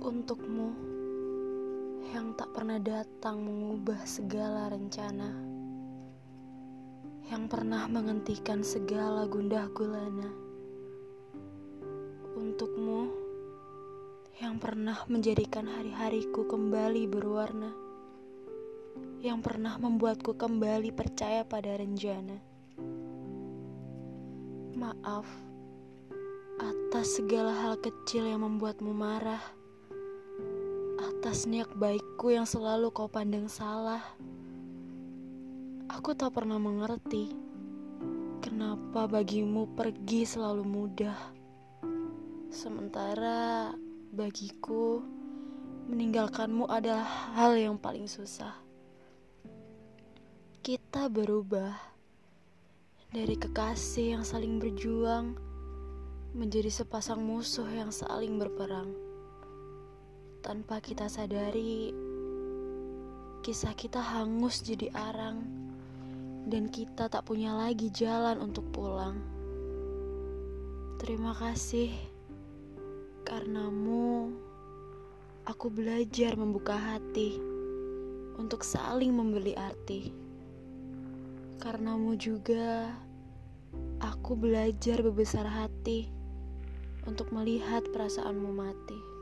Untukmu yang tak pernah datang mengubah segala rencana, yang pernah menghentikan segala gundah gulana. Untukmu yang pernah menjadikan hari-hariku kembali berwarna, yang pernah membuatku kembali percaya pada rencana. Maaf atas segala hal kecil yang membuatmu marah, atas niat baikku yang selalu kau pandang salah. Aku tak pernah mengerti kenapa bagimu pergi selalu mudah, sementara bagiku meninggalkanmu adalah hal yang paling susah. Kita berubah dari kekasih yang saling berjuang menjadi sepasang musuh yang saling berperang. Tanpa kita sadari, kisah kita hangus jadi arang, dan kita tak punya lagi jalan untuk pulang. Terima kasih, karenamu aku belajar membuka hati untuk saling membeli arti. Karenamu juga, aku belajar berbesar hati untuk melihat perasaanmu mati.